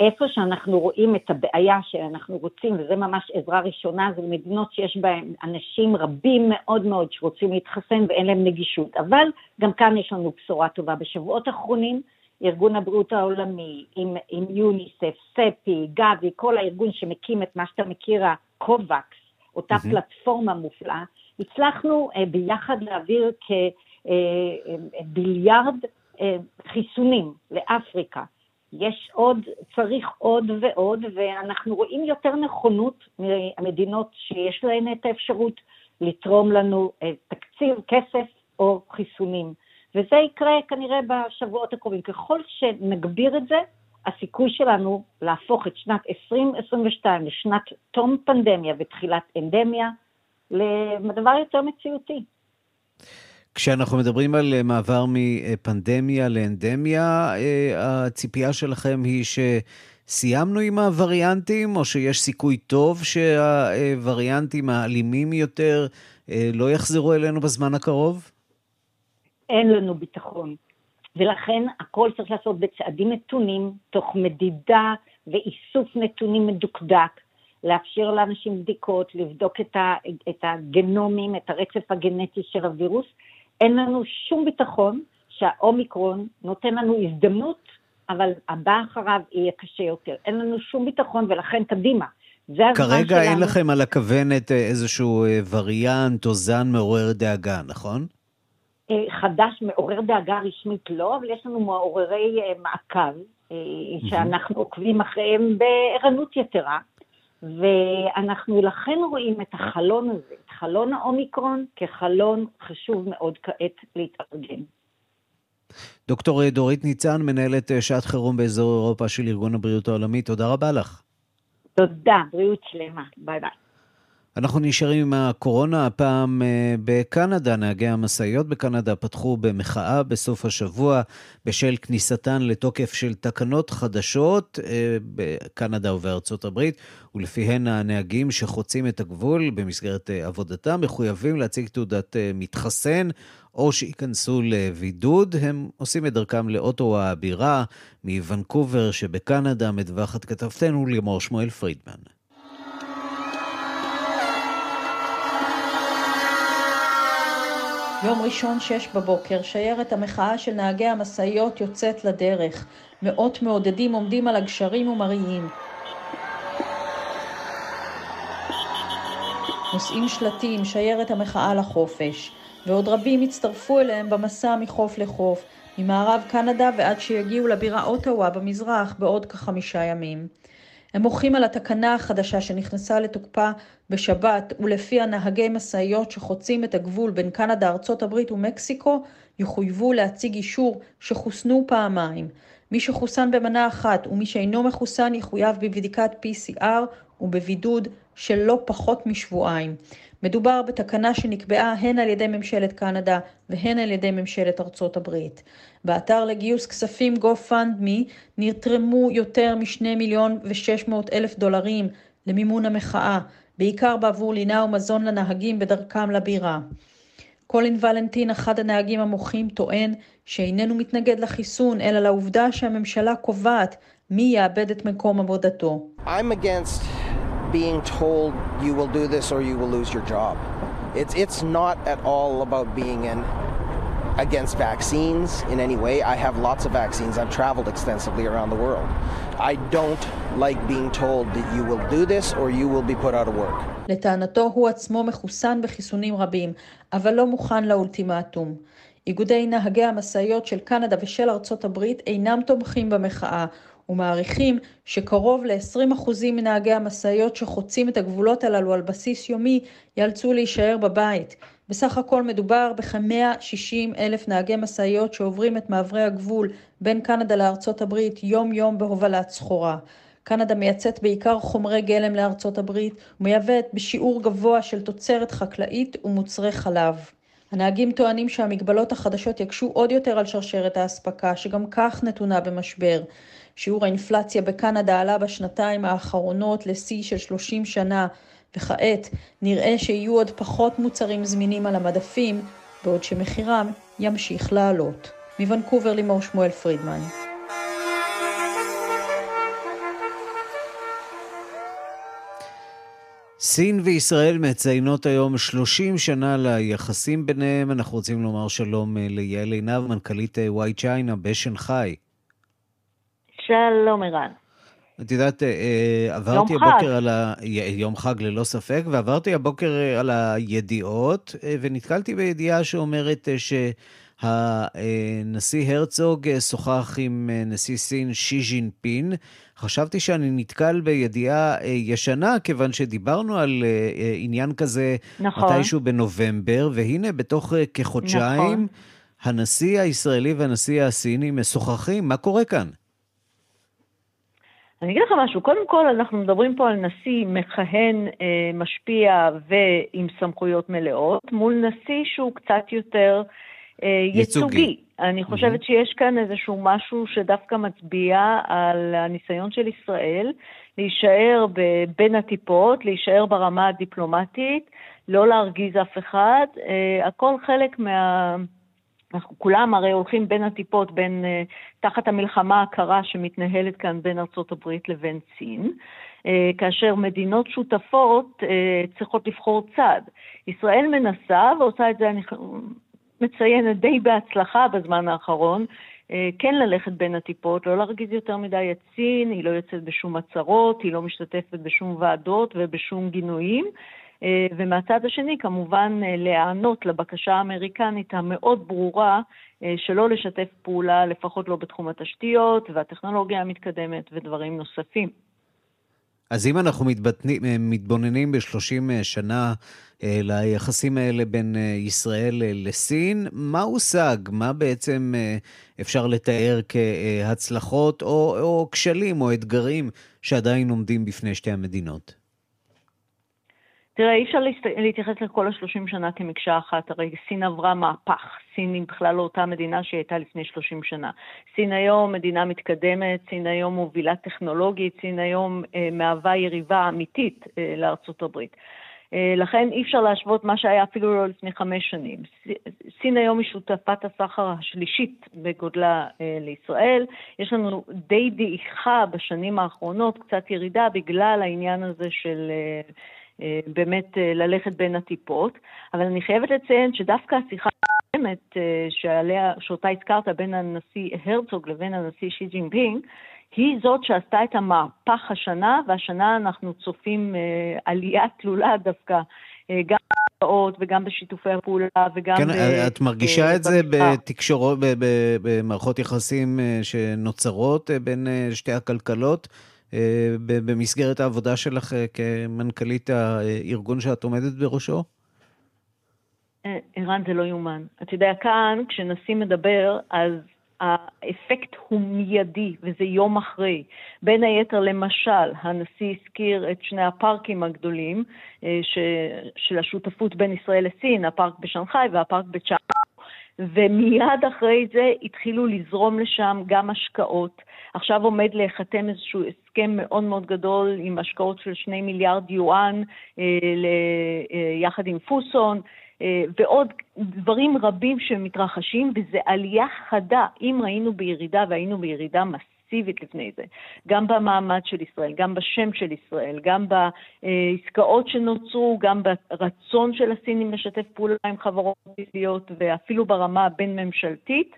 איפה שאנחנו רואים את הבעיה שאנחנו רוצים, וזה ממש עזרה ראשונה, זה מדינות שיש בהן אנשים רבים מאוד מאוד שרוצים להתחסן ואין להם נגישות. אבל גם כאן יש לנו בשורה טובה. בשבועות האחרונים, ארגון הבריאות העולמי, עם, עם יוניסף, CEPI, GAVI, כל הארגון שמקים את מה שאתה מכיר, ה COVAX, אותה mm-hmm. פלטפורמה מופלאה, הצלחנו uh, ביחד להעביר כביליארד uh, uh, חיסונים לאפריקה. יש עוד, צריך עוד ועוד, ואנחנו רואים יותר נכונות מהמדינות שיש להן את האפשרות לתרום לנו uh, תקציב, כסף או חיסונים. וזה יקרה כנראה בשבועות הקרובים. ככל שנגביר את זה, הסיכוי שלנו להפוך את שנת 2022 לשנת תום פנדמיה ותחילת אנדמיה לדבר יותר מציאותי. כשאנחנו מדברים על אה, מעבר מפנדמיה לאנדמיה, אה, הציפייה שלכם היא שסיימנו עם הווריאנטים, או שיש סיכוי טוב שהווריאנטים האלימים יותר אה, לא יחזרו אלינו בזמן הקרוב? אין לנו ביטחון. ולכן הכל צריך לעשות בצעדים מתונים, תוך מדידה ואיסוף נתונים מדוקדק, לאפשר לאנשים בדיקות, לבדוק את, ה, את הגנומים, את הרצף הגנטי של הווירוס. אין לנו שום ביטחון שהאומיקרון נותן לנו הזדמנות, אבל הבא אחריו יהיה קשה יותר. אין לנו שום ביטחון, ולכן קדימה. כרגע אין לכם על הכוונת איזשהו אה, וריאנט או זן מעורר דאגה, נכון? אה, חדש, מעורר דאגה רשמית לא, אבל יש לנו מעוררי אה, מעקב, שאנחנו עוקבים אחריהם בערנות יתרה, ואנחנו לכן רואים את החלון הזה, את חלון האומיקרון, כחלון חשוב מאוד כעת להתארגן. דוקטור דורית ניצן, מנהלת שעת חירום באזור אירופה של ארגון הבריאות העולמי, תודה רבה לך. תודה, בריאות שלמה, ביי ביי. אנחנו נשארים עם הקורונה, הפעם אה, בקנדה. נהגי המשאיות בקנדה פתחו במחאה בסוף השבוע בשל כניסתן לתוקף של תקנות חדשות אה, בקנדה ובארצות הברית, ולפיהן הנהגים שחוצים את הגבול במסגרת אה, עבודתם מחויבים להציג תעודת מתחסן או שייכנסו לבידוד. הם עושים את דרכם לאוטו הבירה מוונקובר שבקנדה, מדווחת כתבתנו לימור שמואל פרידמן. יום ראשון שש בבוקר, שיירת המחאה של נהגי המשאיות יוצאת לדרך. מאות מעודדים עומדים על הגשרים ומריעים. נושאים שלטים, שיירת המחאה לחופש. ועוד רבים הצטרפו אליהם במסע מחוף לחוף, ממערב קנדה ועד שיגיעו לבירה אוטווה במזרח בעוד כחמישה ימים. הם מוחים על התקנה החדשה שנכנסה לתוקפה בשבת, ולפיה נהגי משאיות שחוצים את הגבול בין קנדה, ארצות הברית ומקסיקו, יחויבו להציג אישור שחוסנו פעמיים. מי שחוסן במנה אחת ומי שאינו מחוסן יחויב בבדיקת PCR ובבידוד של לא פחות משבועיים. מדובר בתקנה שנקבעה הן על ידי ממשלת קנדה והן על ידי ממשלת ארצות הברית. באתר לגיוס כספים GoFundMe נרתמו יותר מ-2 מיליון ו-600 אלף דולרים למימון המחאה, בעיקר בעבור לינה ומזון לנהגים בדרכם לבירה. קולין ולנטין, אחד הנהגים המוחים, טוען שאיננו מתנגד לחיסון, אלא לעובדה שהממשלה קובעת מי יאבד את מקום עבודתו. I'm against being told you will do this or you will lose your job. It's, it's not at all about being an against vaccines in any way. I have lots of vaccines. I've traveled extensively around the world. I don't like being told that you will do this or you will be put out of work. לטענתו הוא עצמו מחוסן בחיסונים רבים, אבל לא מוכן לאולטימטום. איגודי נהגי המשאיות של קנדה ושל ארצות הברית אינם תומכים במחאה, ומעריכים שקרוב ל-20% מנהגי המשאיות שחוצים את הגבולות הללו על בסיס יומי ייאלצו להישאר בבית. בסך הכל מדובר בכ-160 אלף נהגי משאיות שעוברים את מעברי הגבול בין קנדה לארצות הברית יום יום בהובלת סחורה. קנדה מייצאת בעיקר חומרי גלם לארצות הברית ומייבאת בשיעור גבוה של תוצרת חקלאית ומוצרי חלב. הנהגים טוענים שהמגבלות החדשות יקשו עוד יותר על שרשרת האספקה, שגם כך נתונה במשבר. שיעור האינפלציה בקנדה עלה בשנתיים האחרונות לשיא של 30 שנה, וכעת נראה שיהיו עוד פחות מוצרים זמינים על המדפים, בעוד שמחירם ימשיך לעלות. מוונקובר לימור שמואל פרידמן. סין וישראל מציינות היום 30 שנה ליחסים ביניהם. אנחנו רוצים לומר שלום אה, ליעל עינב, מנכ"לית וואי צ'יינה בשנגחאי. שלום ערן. את יודעת, אה, אה, עברתי הבוקר חג. על ה... יום חג ללא ספק, ועברתי הבוקר אה, על הידיעות, ונתקלתי בידיעה שאומרת שהנשיא הרצוג שוחח עם נשיא סין שי ז'ינפין. חשבתי שאני נתקל בידיעה ישנה, כיוון שדיברנו על עניין כזה נכון. מתישהו בנובמבר, והנה בתוך כחודשיים, נכון. הנשיא הישראלי והנשיא הסיני משוחחים. מה קורה כאן? אני אגיד לך משהו, קודם כל אנחנו מדברים פה על נשיא מכהן, אה, משפיע ועם סמכויות מלאות, מול נשיא שהוא קצת יותר אה, ייצוגי. ייצוגי. אני חושבת mm-hmm. שיש כאן איזשהו משהו שדווקא מצביע על הניסיון של ישראל להישאר בין הטיפות, להישאר ברמה הדיפלומטית, לא להרגיז אף אחד, אה, הכל חלק מה... אנחנו כולם הרי הולכים בין הטיפות, בין, uh, תחת המלחמה הקרה שמתנהלת כאן בין ארצות הברית לבין סין, uh, כאשר מדינות שותפות uh, צריכות לבחור צד. ישראל מנסה ועושה את זה, אני מציינת די בהצלחה בזמן האחרון, אה, כן ללכת בין הטיפות, לא להרגיז יותר מדי את סין, היא לא יוצאת בשום הצהרות, היא לא משתתפת בשום ועדות ובשום גינויים. אה, ומהצד השני, כמובן, אה, להיענות לבקשה האמריקנית המאוד ברורה שלא לשתף פעולה, לפחות לא בתחום התשתיות והטכנולוגיה המתקדמת ודברים נוספים. אז אם אנחנו מתבוננים ב-30 שנה אה, ליחסים האלה בין אה, ישראל אה, לסין, מה הושג? מה בעצם אפשר לתאר כהצלחות או, או כשלים או אתגרים שעדיין עומדים בפני שתי המדינות? תראה, אי אפשר להתייחס לכל השלושים שנה כמקשה אחת, הרי סין עברה מהפך, סין היא בכלל לא אותה מדינה שהיא הייתה לפני שלושים שנה. סין היום מדינה מתקדמת, סין היום מובילה טכנולוגית, סין היום אה, מהווה יריבה אמיתית אה, לארצות הברית. אה, לכן אי אפשר להשוות מה שהיה אפילו לא לפני חמש שנים. סין היום היא שותפת הסחר השלישית בגודלה אה, לישראל. יש לנו די דעיכה בשנים האחרונות, קצת ירידה בגלל העניין הזה של... אה, באמת ללכת בין הטיפות, אבל אני חייבת לציין שדווקא השיחה הקודמת שאותה הזכרת בין הנשיא הרצוג לבין הנשיא שי ג'ינפינג, היא זאת שעשתה את המהפך השנה, והשנה אנחנו צופים אה, עלייה תלולה דווקא, אה, גם בהשקעות וגם בשיתופי הפעולה וגם... כן, ב, את מרגישה את זה בתקשורות, במערכות יחסים אה, שנוצרות אה, בין אה, שתי הכלכלות? במסגרת העבודה שלך כמנכ"לית הארגון שאת עומדת בראשו? ערן, זה לא יאומן. אתה יודע, כאן, כשנשיא מדבר, אז האפקט הוא מיידי, וזה יום אחרי. בין היתר, למשל, הנשיא הזכיר את שני הפארקים הגדולים אה, ש... של השותפות בין ישראל לסין, הפארק בשנגחאי והפארק בצ'אנג. ומיד אחרי זה התחילו לזרום לשם גם השקעות. עכשיו עומד להיחתם איזשהו הסכם מאוד מאוד גדול עם השקעות של שני מיליארד יואן אה, אה, יחד עם פוסון. אה, ועוד דברים רבים שמתרחשים, וזו עלייה חדה. אם ראינו בירידה, והיינו בירידה מסיבית לפני זה, גם במעמד של ישראל, גם בשם של ישראל, גם בעסקאות שנוצרו, גם ברצון של הסינים לשתף פעולה עם חברות פרטיות, ואפילו ברמה הבין-ממשלתית,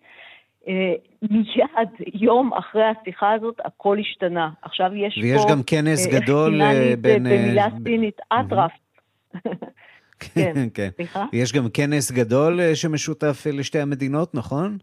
אה, מיד, יום אחרי השיחה הזאת, הכל השתנה. עכשיו יש ויש פה... ויש גם כנס אה, גדול בין... במילה סינית, אטרף. כן, כן. סליחה? יש גם כנס גדול אה, שמשותף אה, לשתי המדינות, נכון?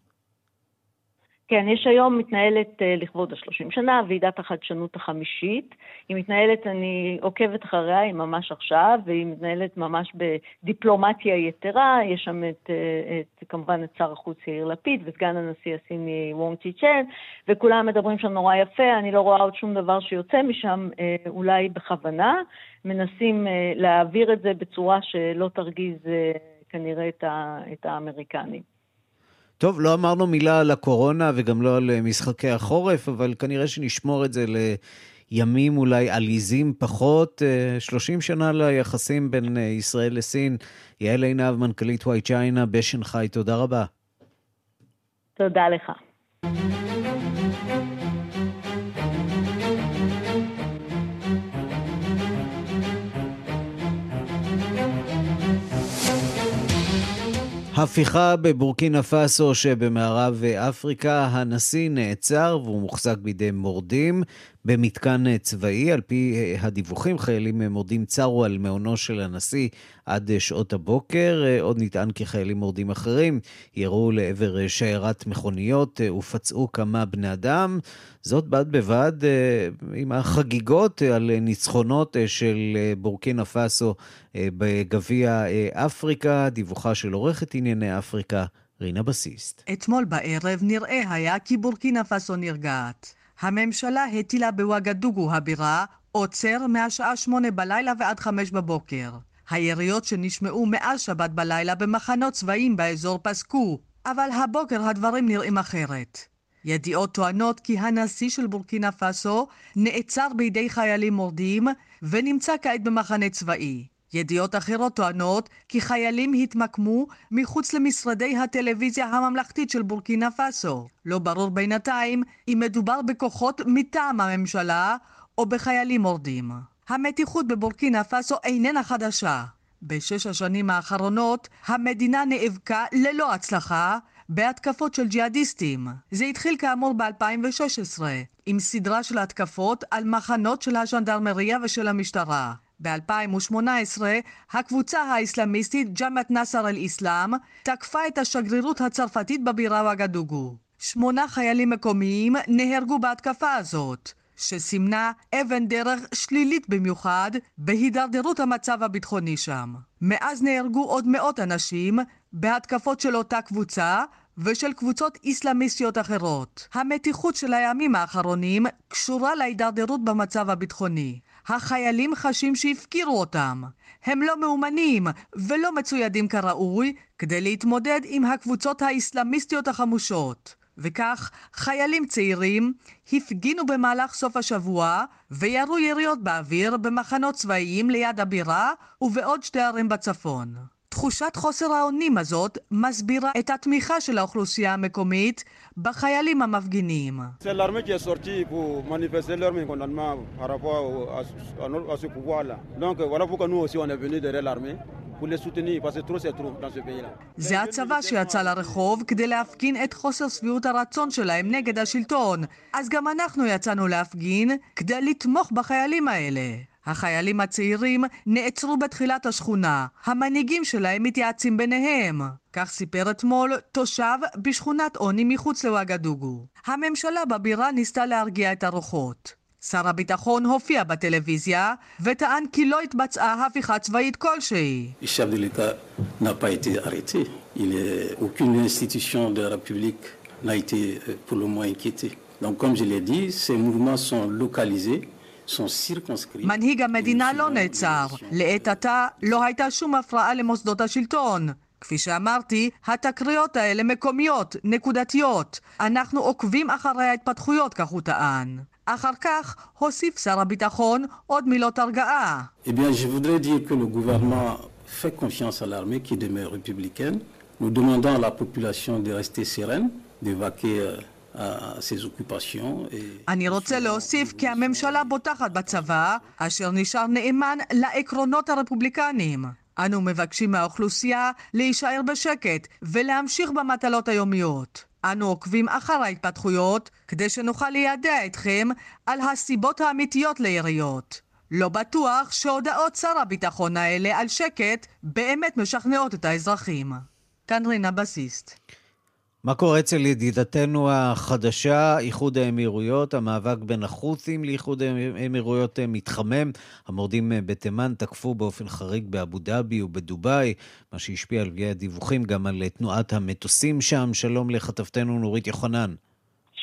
כן, יש היום, מתנהלת uh, לכבוד ה-30 שנה, ועידת החדשנות החמישית. היא מתנהלת, אני עוקבת אחריה, היא ממש עכשיו, והיא מתנהלת ממש בדיפלומטיה יתרה. יש שם את, uh, את, כמובן את שר החוץ יאיר לפיד וסגן הנשיא הסיני וונג צ'י צ'ן, וכולם מדברים שם נורא יפה, אני לא רואה עוד שום דבר שיוצא משם, uh, אולי בכוונה. מנסים להעביר את זה בצורה שלא תרגיז כנראה את, ה, את האמריקנים. טוב, לא אמרנו מילה על הקורונה וגם לא על אה, משחקי החורף, אבל כנראה שנשמור את זה לימים אולי עליזים פחות. 30 אה, שנה ליחסים בין אה, ישראל לסין. יעל עינב, מנכ"לית וואי צ'יינה בשנגחאי, תודה רבה. תודה לך. הפיכה בבורקינה פאסו שבמערב אפריקה, הנשיא נעצר והוא מוחזק בידי מורדים במתקן צבאי. על פי הדיווחים, חיילים מורדים צרו על מעונו של הנשיא עד שעות הבוקר. עוד נטען כי חיילים מורדים אחרים ירו לעבר שיירת מכוניות ופצעו כמה בני אדם. זאת בד בבד אה, עם החגיגות על ניצחונות של בורקינה פאסו אה, בגביע אה, אפריקה. דיווחה של עורכת ענייני אפריקה, רינה בסיסט. אתמול בערב נראה היה כי בורקינה פאסו נרגעת. הממשלה הטילה בוואגדוגו הבירה עוצר מהשעה שמונה בלילה ועד חמש בבוקר. היריות שנשמעו מאז שבת בלילה במחנות צבאיים באזור פסקו, אבל הבוקר הדברים נראים אחרת. ידיעות טוענות כי הנשיא של בורקינה פאסו נעצר בידי חיילים מורדים ונמצא כעת במחנה צבאי. ידיעות אחרות טוענות כי חיילים התמקמו מחוץ למשרדי הטלוויזיה הממלכתית של בורקינה פאסו. לא ברור בינתיים אם מדובר בכוחות מטעם הממשלה או בחיילים מורדים. המתיחות בבורקינה פאסו איננה חדשה. בשש השנים האחרונות המדינה נאבקה ללא הצלחה בהתקפות של ג'יהאדיסטים. זה התחיל כאמור ב-2016 עם סדרה של התקפות על מחנות של הז'נדרמריה ושל המשטרה. ב-2018 הקבוצה האסלאמיסטית ג'מת נאסר אל-אסלאם תקפה את השגרירות הצרפתית בבירה וגדוגו. שמונה חיילים מקומיים נהרגו בהתקפה הזאת. שסימנה אבן דרך שלילית במיוחד בהידרדרות המצב הביטחוני שם. מאז נהרגו עוד מאות אנשים בהתקפות של אותה קבוצה ושל קבוצות איסלאמיסטיות אחרות. המתיחות של הימים האחרונים קשורה להידרדרות במצב הביטחוני. החיילים חשים שהפקירו אותם. הם לא מאומנים ולא מצוידים כראוי כדי להתמודד עם הקבוצות האסלאמיסטיות החמושות. וכך חיילים צעירים הפגינו במהלך סוף השבוע וירו יריות באוויר במחנות צבאיים ליד הבירה ובעוד שתי ערים בצפון. תחושת חוסר האונים הזאת מסבירה את התמיכה של האוכלוסייה המקומית בחיילים המפגינים. זה הצבא שיצא לרחוב כדי להפגין את חוסר שביעות הרצון שלהם נגד השלטון. אז גם אנחנו יצאנו להפגין כדי לתמוך בחיילים האלה. החיילים הצעירים נעצרו בתחילת השכונה. המנהיגים שלהם מתייעצים ביניהם. כך סיפר אתמול תושב בשכונת עוני מחוץ לוואגדוגו. הממשלה בבירה ניסתה להרגיע את הרוחות. שר הביטחון הופיע בטלוויזיה וטען כי לא התבצעה הפיכה צבאית כלשהי. Donc comme je l'ai dit, ces mouvements sont localisés מנהיג המדינה לא נעצר. לעת עתה לא הייתה שום הפרעה למוסדות השלטון. כפי שאמרתי, התקריות האלה מקומיות, נקודתיות. אנחנו עוקבים אחרי ההתפתחויות, כך הוא טען. אחר כך הוסיף שר הביטחון עוד מילות הרגעה. Eh bien, je voudrais dire que le gouvernement fait confiance à l'armée qui demeure républicaine. Nous demandons à la population de rester sereine, d'évacuer אני רוצה להוסיף כי הממשלה בוטחת בצבא, אשר נשאר נאמן לעקרונות הרפובליקניים. אנו מבקשים מהאוכלוסייה להישאר בשקט ולהמשיך במטלות היומיות. אנו עוקבים אחר ההתפתחויות כדי שנוכל לידע אתכם על הסיבות האמיתיות ליריות. לא בטוח שהודעות שר הביטחון האלה על שקט באמת משכנעות את האזרחים. כאן רינה בסיסט. מה קורה אצל ידידתנו החדשה, איחוד האמירויות? המאבק בין החות'ים לאיחוד האמירויות מתחמם. המורדים בתימן תקפו באופן חריג באבו דאבי ובדובאי, מה שהשפיע על פגיעה הדיווחים גם על תנועת המטוסים שם. שלום לכתבתנו נורית יוחנן.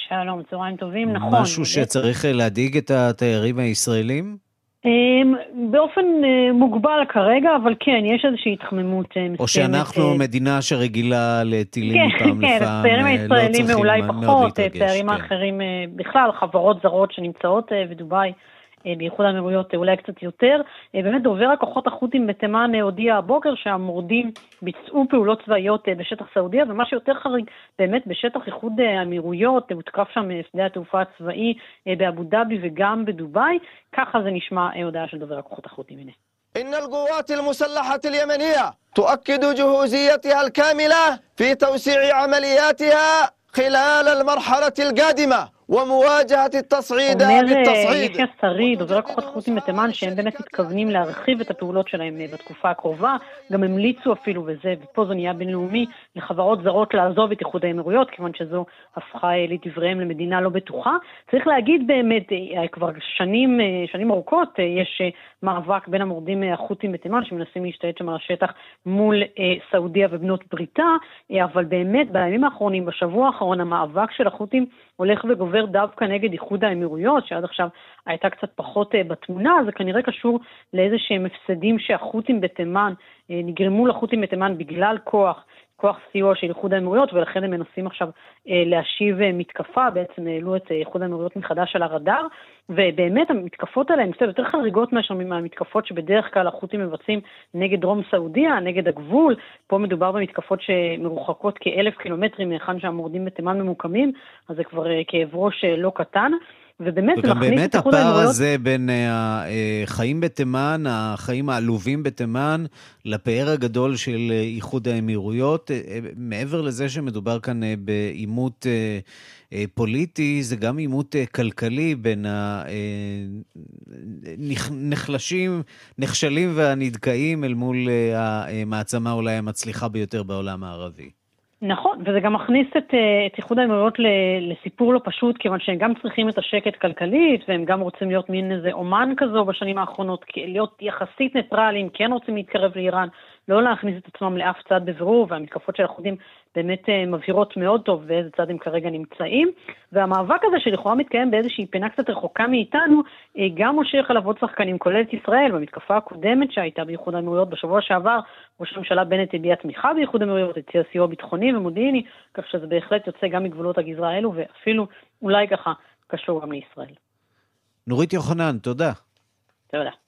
שלום, צהריים טובים, נכון. משהו שצריך להדאיג את התיירים הישראלים? אמ, באופן אה, מוגבל כרגע, אבל כן, יש איזושהי התחממות אה, מסוימת. או שאנחנו אה, מדינה שרגילה לטילים כן, מפעם כן, לפעם, כן, הישראלים אולי פחות, כן. האחרים בכלל, חברות זרות שנמצאות בדובאי. אה, באיחוד האמירויות אולי קצת יותר. אה, באמת דובר הכוחות החות'ים בתימן אה, הודיע הבוקר שהמורדים ביצעו פעולות צבאיות בשטח סעודיה, ומה שיותר חריג, באמת בשטח איחוד האמירויות הותקף שם שדה התעופה הצבאי באבו דאבי וגם בדובאי, ככה זה נשמע הודעה של דובר הכוחות החות'ים. הנה. إن القوات المسلحة اليمنية تؤكد جهوزيتها الكاملة في توسيع عملياتها خلال المرحلة القادمة ומוואג'הת التصعيد بالتصعيد. אומר יחיא שריד, דובר כוחות חות'ים בתימן, שהם באמת מתכוונים להרחיב את הפעולות שלהם אה, בתקופה הקרובה. גם המליצו אפילו, וזה, ופה זה נהיה בינלאומי, לחברות זרות לעזוב את איחוד האמירויות, כיוון שזו הפכה אה, לדבריהם למדינה לא בטוחה. צריך להגיד באמת, אה, כבר שנים, שנים ארוכות, יש מאבק בין המורדים החות'ים בתימן, שמנסים להשתלט שם על השטח מול סעודיה ובנות בריתה, אבל באמת, בימים האחרונים, בשבוע האחרון, המאבק של החות'ים הולך וגובר דווקא נגד איחוד האמירויות, שעד עכשיו הייתה קצת פחות uh, בתמונה, זה כנראה קשור לאיזה שהם הפסדים שהחות'ים בתימן, uh, נגרמו לחות'ים בתימן בגלל כוח, כוח סיוע של איחוד האמירויות, ולכן הם מנסים עכשיו uh, להשיב uh, מתקפה, בעצם העלו את uh, איחוד האמירויות מחדש על הרדאר. ובאמת המתקפות האלה הן קצת יותר חריגות מאשר מהמתקפות שבדרך כלל החות'ים מבצעים נגד דרום סעודיה, נגד הגבול. פה מדובר במתקפות שמרוחקות כאלף קילומטרים מהיכן שהמורדים בתימן ממוקמים, אז זה כבר כאב ראש לא קטן. ובאמת זה מכניס את איחוד האמירויות... הפער הזה בין החיים בתימן, החיים העלובים בתימן, לפאר הגדול של איחוד האמירויות, מעבר לזה שמדובר כאן בעימות פוליטי, זה גם עימות כלכלי בין הנחלשים, נחשלים והנדכאים אל מול המעצמה אולי המצליחה ביותר בעולם הערבי. נכון, וזה גם מכניס את, אה, את איחוד האמירויות לסיפור לא פשוט, כיוון שהם גם צריכים את השקט כלכלית, והם גם רוצים להיות מין איזה אומן כזו בשנים האחרונות, להיות יחסית ניטרליים, כן רוצים להתקרב לאיראן, לא להכניס את עצמם לאף צד בבירור, והמתקפות של החודים באמת אה, מבהירות מאוד טוב באיזה צד הם כרגע נמצאים. והמאבק הזה שלכאורה מתקיים באיזושהי פינה קצת רחוקה מאיתנו, אה, גם מושך עליו עוד שחקנים, כולל את ישראל, במתקפה הקודמת שהייתה באיחוד האמירויות בשבוע שעבר, ראש הממשלה בנט הביע תמיכה באיחוד האמירויות, הציע סיוע ביטחוני ומודיעיני, כך שזה בהחלט יוצא גם מגבולות הגזרה האלו, ואפילו אולי ככה קשור גם לישראל. נורית יוחנן, תודה. תודה.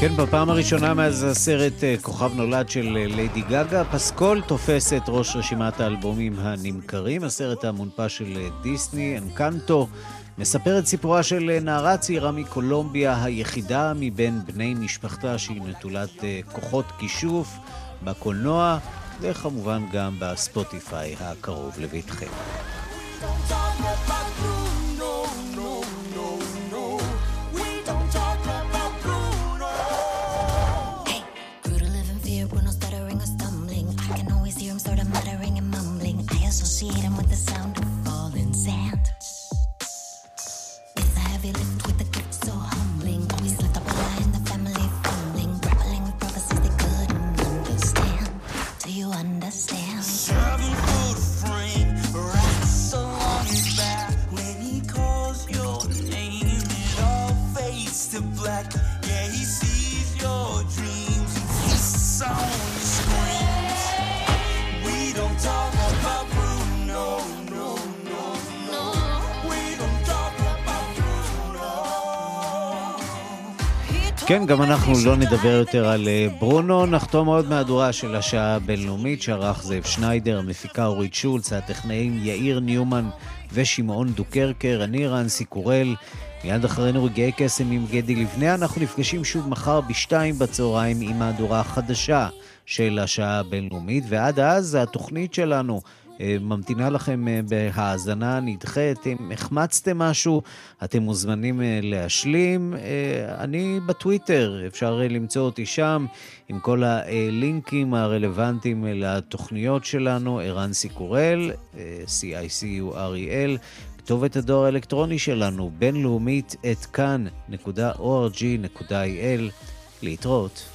כן, בפעם הראשונה מאז הסרט כוכב נולד של ליידי גאגה, פסקול תופס את ראש רשימת האלבומים הנמכרים, הסרט המונפש של דיסני, אנקנטו. מספר את סיפורה של נערה צעירה מקולומביה, היחידה מבין בני משפחתה שהיא נטולת אה, כוחות כישוף בקולנוע, וכמובן גם בספוטיפיי הקרוב לביתכם. associate כן, גם אנחנו לא נדבר יותר על אה, ברונו, נחתום עוד מהדורה של השעה הבינלאומית שערך זאב שניידר, המפיקה אורית שולץ, הטכנאים יאיר ניומן ושמעון דוקרקר, אני רנסי קורל. מיד אחרינו רגעי קסם עם גדי לבנה, אנחנו נפגשים שוב מחר בשתיים בצהריים עם מהדורה החדשה של השעה הבינלאומית, ועד אז התוכנית שלנו ממתינה לכם אה, בהאזנה נדחית. אם החמצתם משהו, אתם מוזמנים אה, להשלים. אני בטוויטר, אפשר למצוא אותי שם עם כל הלינקים הרלוונטיים לתוכניות שלנו, ערן סיקורל, C-I-C-U-R-E-L. כתובת הדואר האלקטרוני שלנו, בינלאומית, את כאן.org.il. להתראות.